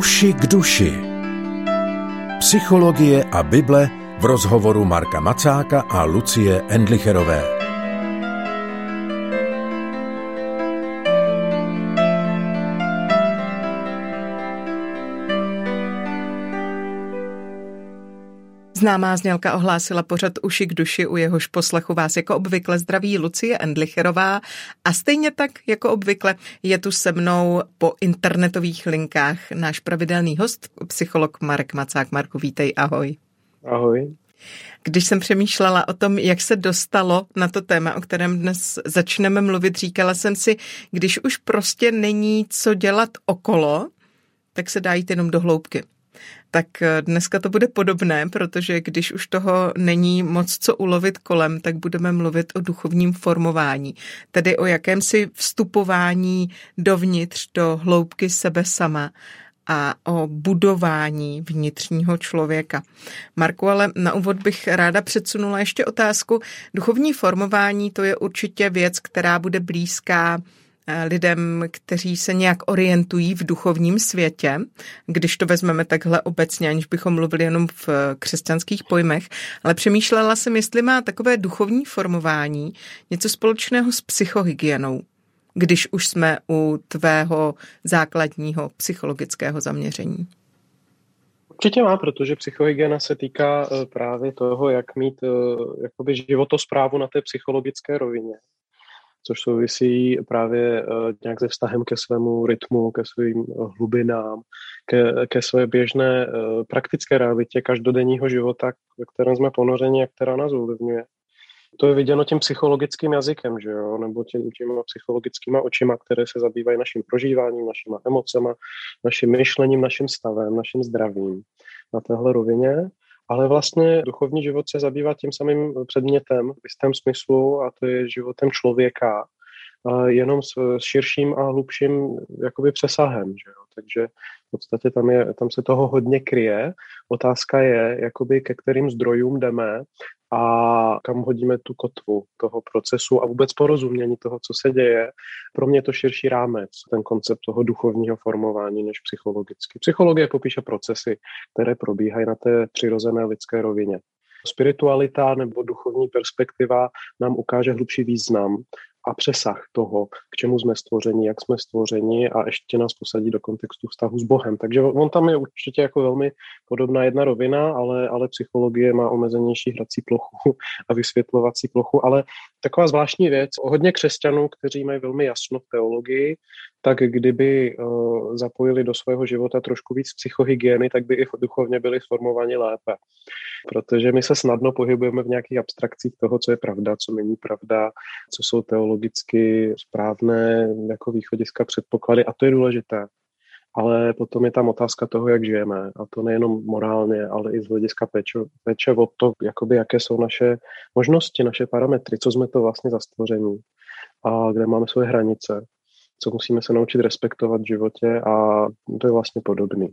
Uši k duši. Psychologie a Bible v rozhovoru Marka Macáka a Lucie Endlicherové. Známá znělka ohlásila pořad uši k duši, u jehož poslechu vás jako obvykle zdraví Lucie Endlicherová a stejně tak jako obvykle je tu se mnou po internetových linkách náš pravidelný host, psycholog Marek Macák. Marku, vítej, ahoj. Ahoj. Když jsem přemýšlela o tom, jak se dostalo na to téma, o kterém dnes začneme mluvit, říkala jsem si, když už prostě není co dělat okolo, tak se dá jít jenom do hloubky. Tak eh, dneska to bude podobné, protože když už toho není moc co ulovit kolem, tak budeme mluvit o duchovním formování, tedy o jakémsi vstupování dovnitř do hloubky sebe sama a o budování vnitřního člověka. Marku, ale na úvod bych ráda předsunula ještě otázku. Duchovní formování to je určitě věc, která bude blízká lidem, kteří se nějak orientují v duchovním světě, když to vezmeme takhle obecně, aniž bychom mluvili jenom v křesťanských pojmech, ale přemýšlela jsem, jestli má takové duchovní formování něco společného s psychohygienou, když už jsme u tvého základního psychologického zaměření. Určitě má, protože psychohygiena se týká eh, právě toho, jak mít eh, jakoby životosprávu na té psychologické rovině což souvisí právě uh, nějak se vztahem ke svému rytmu, ke svým uh, hlubinám, ke, ke své běžné uh, praktické realitě každodenního života, ve kterém jsme ponořeni a která nás ovlivňuje. To je viděno tím psychologickým jazykem, že jo? nebo tím, těma psychologickýma očima, které se zabývají naším prožíváním, našimi emocema, naším myšlením, naším stavem, naším zdravím na téhle rovině ale vlastně duchovní život se zabývá tím samým předmětem v jistém smyslu a to je životem člověka, jenom s, širším a hlubším jakoby přesahem. Že jo? Takže v podstatě tam, je, tam se toho hodně kryje. Otázka je, jakoby ke kterým zdrojům jdeme a kam hodíme tu kotvu toho procesu a vůbec porozumění toho, co se děje. Pro mě je to širší rámec, ten koncept toho duchovního formování než psychologicky. Psychologie popíše procesy, které probíhají na té přirozené lidské rovině. Spiritualita nebo duchovní perspektiva nám ukáže hlubší význam a přesah toho, čemu jsme stvořeni, jak jsme stvořeni a ještě nás posadí do kontextu vztahu s Bohem. Takže on tam je určitě jako velmi podobná jedna rovina, ale, ale psychologie má omezenější hrací plochu a vysvětlovací plochu, ale taková zvláštní věc, hodně křesťanů, kteří mají velmi jasno v teologii, tak kdyby uh, zapojili do svého života trošku víc psychohygieny, tak by i duchovně byli formováni lépe. Protože my se snadno pohybujeme v nějakých abstrakcích toho, co je pravda, co není pravda, co jsou teologicky správné jako východiska předpoklady a to je důležité. Ale potom je tam otázka toho, jak žijeme. A to nejenom morálně, ale i z hlediska péče, péče o to, jakoby, jaké jsou naše možnosti, naše parametry, co jsme to vlastně za stvoření a kde máme svoje hranice co musíme se naučit respektovat v životě a to je vlastně podobný.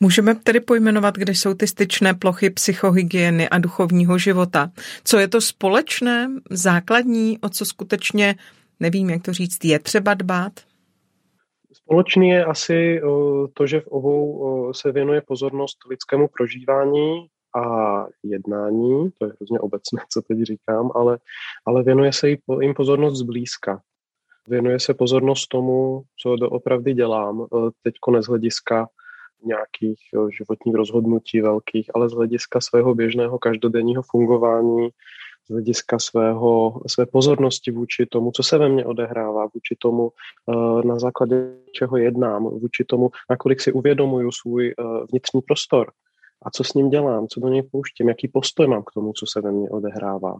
Můžeme tedy pojmenovat, kde jsou ty styčné plochy psychohygieny a duchovního života. Co je to společné, základní, o co skutečně, nevím, jak to říct, je třeba dbát? Společný je asi to, že v obou se věnuje pozornost lidskému prožívání a jednání, to je hrozně obecné, co teď říkám, ale, ale věnuje se jim pozornost zblízka. Věnuje se pozornost tomu, co doopravdy dělám, eh, teď z hlediska nějakých eh, životních rozhodnutí velkých, ale z hlediska svého běžného každodenního fungování, z hlediska svého, své pozornosti vůči tomu, co se ve mně odehrává, vůči tomu, eh, na základě čeho jednám, vůči tomu, nakolik si uvědomuju svůj vnitřní prostor a co s ním dělám, co do něj pouštím, jaký postoj mám k tomu, co se ve mně odehrává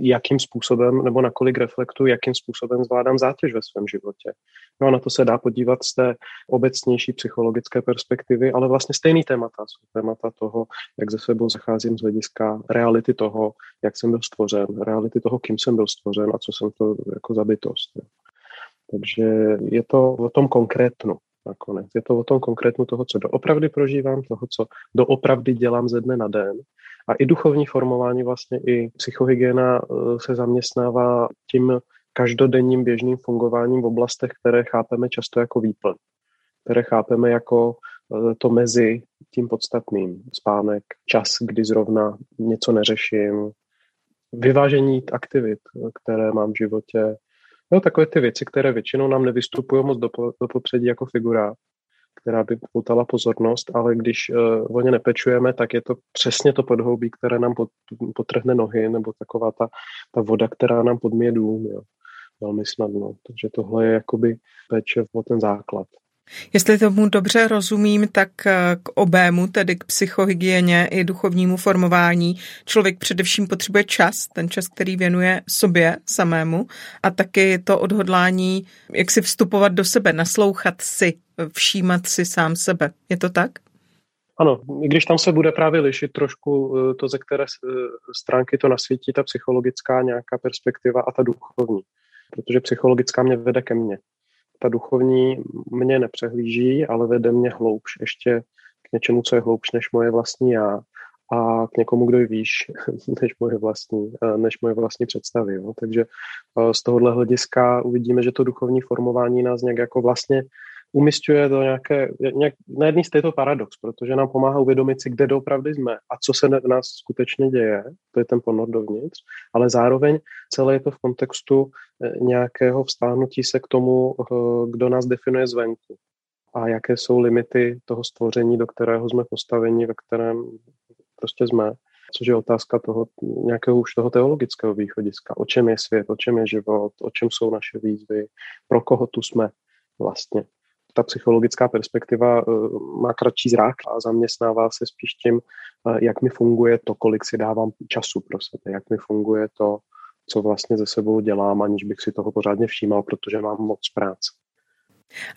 jakým způsobem nebo nakolik reflektuji, jakým způsobem zvládám zátěž ve svém životě. No a na to se dá podívat z té obecnější psychologické perspektivy, ale vlastně stejný témata jsou témata toho, jak ze sebou zacházím z hlediska reality toho, jak jsem byl stvořen, reality toho, kým jsem byl stvořen a co jsem to jako za bytost. Takže je to o tom konkrétnu nakonec. Je to o tom konkrétnu toho, co doopravdy prožívám, toho, co doopravdy dělám ze dne na den. A i duchovní formování, vlastně i psychohygiena eh, se zaměstnává tím každodenním běžným fungováním v oblastech, které chápeme často jako výplň. které chápeme jako eh, to mezi tím podstatným. Spánek, čas, kdy zrovna něco neřeším, vyvážení aktivit, které mám v životě. No, takové ty věci, které většinou nám nevystupují moc do, do popředí jako figura, která by poutala pozornost, ale když uh, o ně nepečujeme, tak je to přesně to podhoubí, které nám pot, potrhne nohy, nebo taková ta, ta voda, která nám podmije dům. Jo. Velmi snadno. Takže tohle je jakoby péče o ten základ. Jestli tomu dobře rozumím, tak eh, k obému, tedy k psychohygieně i duchovnímu formování, člověk především potřebuje čas, ten čas, který věnuje sobě samému a taky to odhodlání, jak si vstupovat do sebe, naslouchat si, všímat si sám sebe. Je to tak? Ano, i když tam se bude právě lišit trošku eh, to, ze které eh, stránky to nasvítí, ta psychologická nějaká perspektiva a ta duchovní. Protože psychologická mě vede ke mně ta duchovní mě nepřehlíží, ale vede mě hloubš ještě k něčemu, co je hloubš než moje vlastní já a k někomu, kdo je výš než moje vlastní, eh, než moje vlastní představy. Jo. Takže eh, z tohohle hlediska uvidíme, že to duchovní formování nás nějak jako vlastně umistuje do nějaké, nějak, na jedné je to paradox, protože nám pomáhá uvědomit si, kde doopravdy jsme a co se v nás skutečně děje, to je ten ponor dovnitř, ale zároveň celé je to v kontextu eh, nějakého vztáhnutí se k tomu, eh, kdo nás definuje zvenku a jaké jsou limity toho stvoření, do kterého jsme postaveni, ve kterém prostě jsme což je otázka toho nějakého už toho teologického východiska. O čem je svět, o čem je život, o čem jsou naše výzvy, pro koho tu jsme vlastně ta psychologická perspektiva eh, má kratší zrak a zaměstnává se spíš tím, eh, jak mi funguje to, kolik si dávám času pro sebe, jak mi funguje to, co vlastně ze sebou dělám, aniž bych si toho pořádně všímal, protože mám moc práce.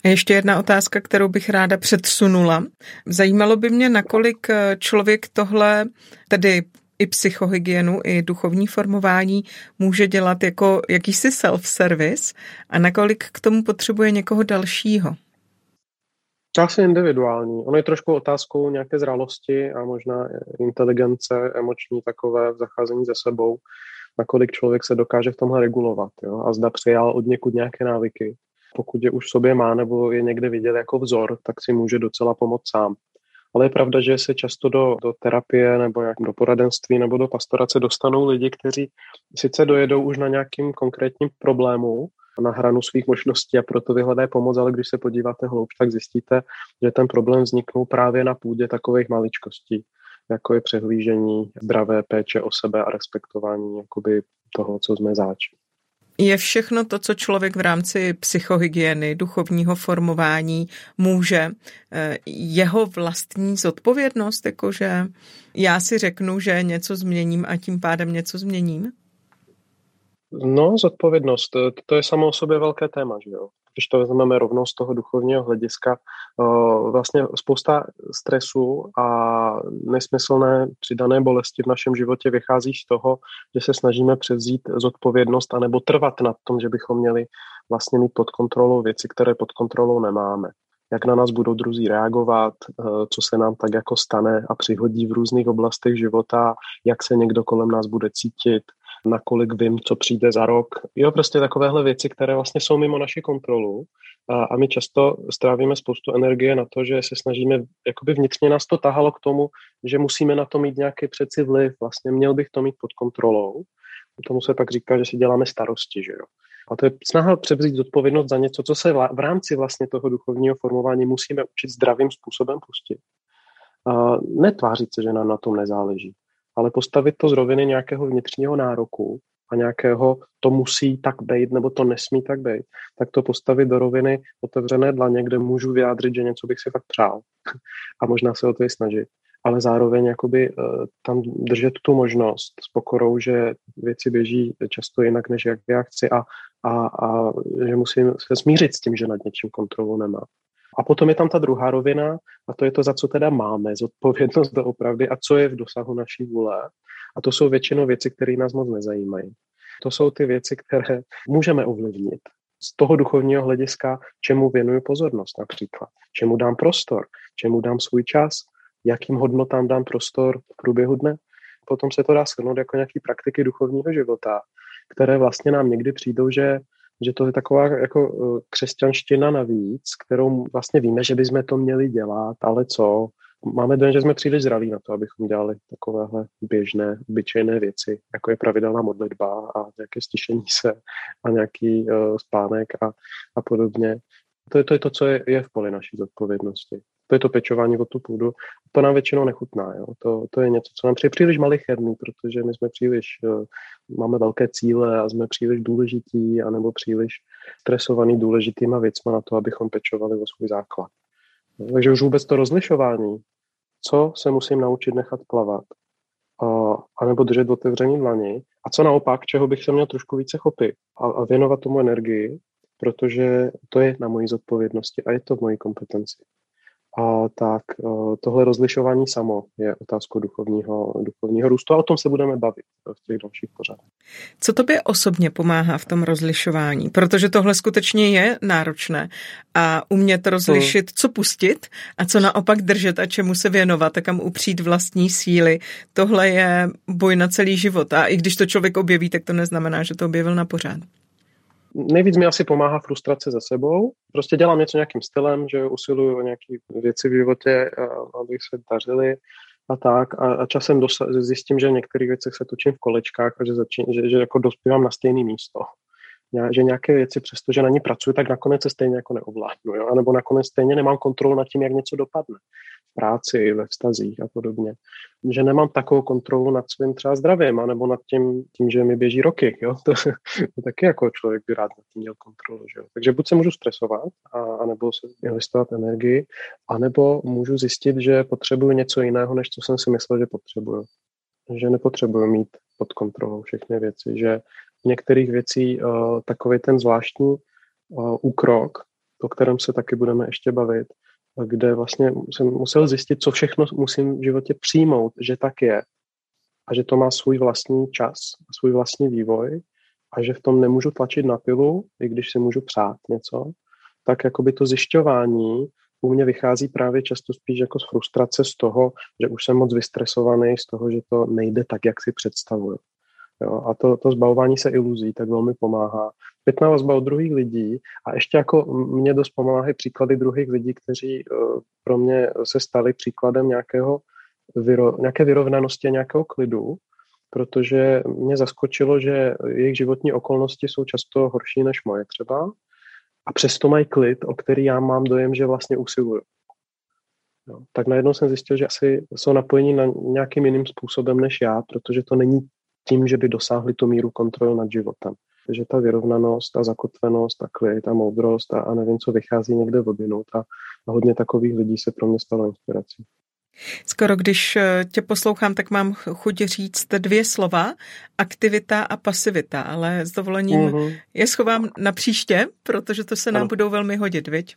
A ještě jedna otázka, kterou bych ráda předsunula. Zajímalo by mě, nakolik eh, člověk tohle, tedy i psychohygienu, i duchovní formování může dělat jako jakýsi self-service a nakolik k tomu potřebuje někoho dalšího. Asi individuální. Ono je trošku otázkou nějaké zralosti a možná inteligence emoční takové v zacházení se sebou, nakolik člověk se dokáže v tomhle regulovat jo? a zda přijal od někud nějaké návyky. Pokud je už sobě má nebo je někde vidět jako vzor, tak si může docela pomoct sám. Ale je pravda, že se často do, do terapie nebo jak do poradenství nebo do pastorace dostanou lidi, kteří sice dojedou už na nějakým konkrétním problému, na hranu svých možností a proto vyhledají pomoc, ale když se podíváte hloubš, tak zjistíte, že ten problém vzniknul právě na půdě takových maličkostí, jako je přehlížení, zdravé péče o sebe a respektování jakoby toho, co jsme záč. Je všechno to, co člověk v rámci psychohygieny, duchovního formování může, eh, jeho vlastní zodpovědnost, jakože já si řeknu, že něco změním a tím pádem něco změním? No, zodpovědnost, to je samo o sobě velké téma, že jo. Když to vezmeme rovnou z toho duchovního hlediska, vlastně spousta stresu a nesmyslné přidané bolesti v našem životě vychází z toho, že se snažíme převzít zodpovědnost anebo trvat na tom, že bychom měli vlastně mít pod kontrolou věci, které pod kontrolou nemáme. Jak na nás budou druzí reagovat, co se nám tak jako stane a přihodí v různých oblastech života, jak se někdo kolem nás bude cítit, nakolik vím, co přijde za rok. Jo, prostě takovéhle věci, které vlastně jsou mimo naši kontrolu a, a my často strávíme spoustu energie na to, že se snažíme, jakoby vnitřně nás to tahalo k tomu, že musíme na to mít nějaký přeci vliv, vlastně měl bych to mít pod kontrolou. Tomu se pak říká, že si děláme starosti, že jo. A to je snaha převzít zodpovědnost za něco, co se v rámci vlastně toho duchovního formování musíme učit zdravým způsobem pustit. A netvářit se, že nám na tom nezáleží ale postavit to z roviny nějakého vnitřního nároku a nějakého to musí tak být nebo to nesmí tak být, tak to postavit do roviny otevřené dlaně, kde můžu vyjádřit, že něco bych si fakt přál a možná se o to i snažit. Ale zároveň jakoby uh, tam držet tu možnost s pokorou, že věci běží často jinak, než jak já chci a, a, a že musím se smířit s tím, že nad něčím kontrolu nemám. A potom je tam ta druhá rovina, a to je to, za co teda máme zodpovědnost doopravdy a co je v dosahu naší vůle. A to jsou většinou věci, které nás moc nezajímají. To jsou ty věci, které můžeme ovlivnit. Z toho duchovního hlediska, čemu věnuju pozornost například, čemu dám prostor, čemu dám svůj čas, jakým hodnotám dám prostor v průběhu dne. Potom se to dá shrnout jako nějaký praktiky duchovního života, které vlastně nám někdy přijdou, že že to je taková jako eh, křesťanština navíc, kterou vlastně víme, že bychom to měli dělat, ale co? Máme den, že jsme příliš zralí na to, abychom dělali takovéhle běžné, obyčejné věci, jako je pravidelná modlitba a nějaké stišení se a nějaký uh, spánek a, a podobně. To je, to je to, co je, je v poli naší zodpovědnosti. To je to pečování o tu půdu. To nám většinou nechutná. Jo? To, to je něco, co nám přijde příliš malicherný, protože my jsme příliš, uh, máme velké cíle a jsme příliš důležití anebo příliš stresovaný důležitýma věcma na to, abychom pečovali o svůj základ. Takže už vůbec to rozlišování, co se musím naučit nechat plavat, a, anebo držet otevřený dlani, a co naopak, čeho bych se měl trošku více chopit a, a věnovat tomu energii, protože to je na mojí zodpovědnosti a je to v mojí kompetenci a tak eh, tohle rozlišování samo je otázkou duchovního, duchovního růstu a o tom se budeme bavit v těch dalších pořadech. Co tobě osobně pomáhá v tom rozlišování? Protože tohle skutečně je náročné a umět rozlišit, co pustit a co naopak držet a čemu se věnovat a kam upřít vlastní síly, tohle je boj na celý život a i když to člověk objeví, tak to neznamená, že to objevil na pořád nejvíc mi asi pomáhá frustrace za sebou. Prostě dělám něco nějakým stylem, že usiluju o nějaké věci v životě, aby se dařily a tak. A, a časem dosa- zjistím, že v některých věcech se točím v kolečkách a že, začín, že, že jako dospívám na stejné místo že nějaké věci, přestože na ní pracuji, tak nakonec se stejně jako neovládnu, jo? nebo nakonec stejně nemám kontrolu nad tím, jak něco dopadne v práci, ve vztazích a podobně. Že nemám takovou kontrolu nad svým třeba zdravím, anebo nad tím, tím že mi běží roky. Jo? To, to taky jako člověk by rád nad tím měl kontrolu. Že jo? Takže buď se můžu stresovat, a, anebo se investovat energii, anebo můžu zjistit, že potřebuju něco jiného, než co jsem si myslel, že potřebuju. Že nepotřebuju mít pod kontrolou všechny věci, že některých věcí uh, takový ten zvláštní uh, úkrok, o kterém se taky budeme ještě bavit, kde vlastně jsem musel zjistit, co všechno musím v životě přijmout, že tak je a že to má svůj vlastní čas, svůj vlastní vývoj a že v tom nemůžu tlačit na pilu, i když si můžu přát něco, tak jako by to zjišťování u mě vychází právě často spíš jako z frustrace z toho, že už jsem moc vystresovaný, z toho, že to nejde tak, jak si představuju. Jo? A to, to zbavování se iluzí tak velmi pomáhá. Pětná vazba od druhých lidí a ještě jako mě dost pomáhají příklady druhých lidí, kteří uh, pro mě se stali příkladem nějakého vyro, nějaké vyrovnanosti a nějakého klidu, protože mě zaskočilo, že jejich životní okolnosti jsou často horší než moje třeba a přesto mají klid, o který já mám dojem, že vlastně usiluju. No, tak najednou jsem zjistil, že asi jsou napojeni na nějakým jiným způsobem než já, protože to není tím, že by dosáhli tu míru kontroly nad životem. Takže ta vyrovnanost, a zakotvenost, a klid, a moudrost a, a nevím, co vychází někde odinut a, a hodně takových lidí se pro mě stalo inspirací. Skoro když eh, tě poslouchám, tak mám chuť říct dvě slova, aktivita a pasivita, ale s dovolením mm-hmm. je schovám na příště, protože to se nám ano. budou velmi hodit, viď?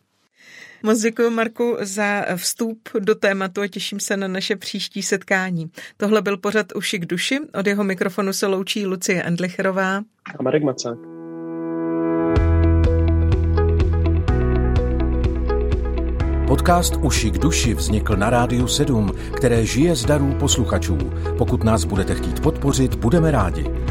Moc děkuji, Marku, za vstup do tématu a těším se na naše příští setkání. Tohle byl pořad Uši k duši. Od jeho mikrofonu se loučí Lucie Endlicherová a Marek Macák. Podcast Uši k duši vznikl na Rádiu 7, které žije z darů posluchačů. Pokud nás budete chtít podpořit, budeme rádi.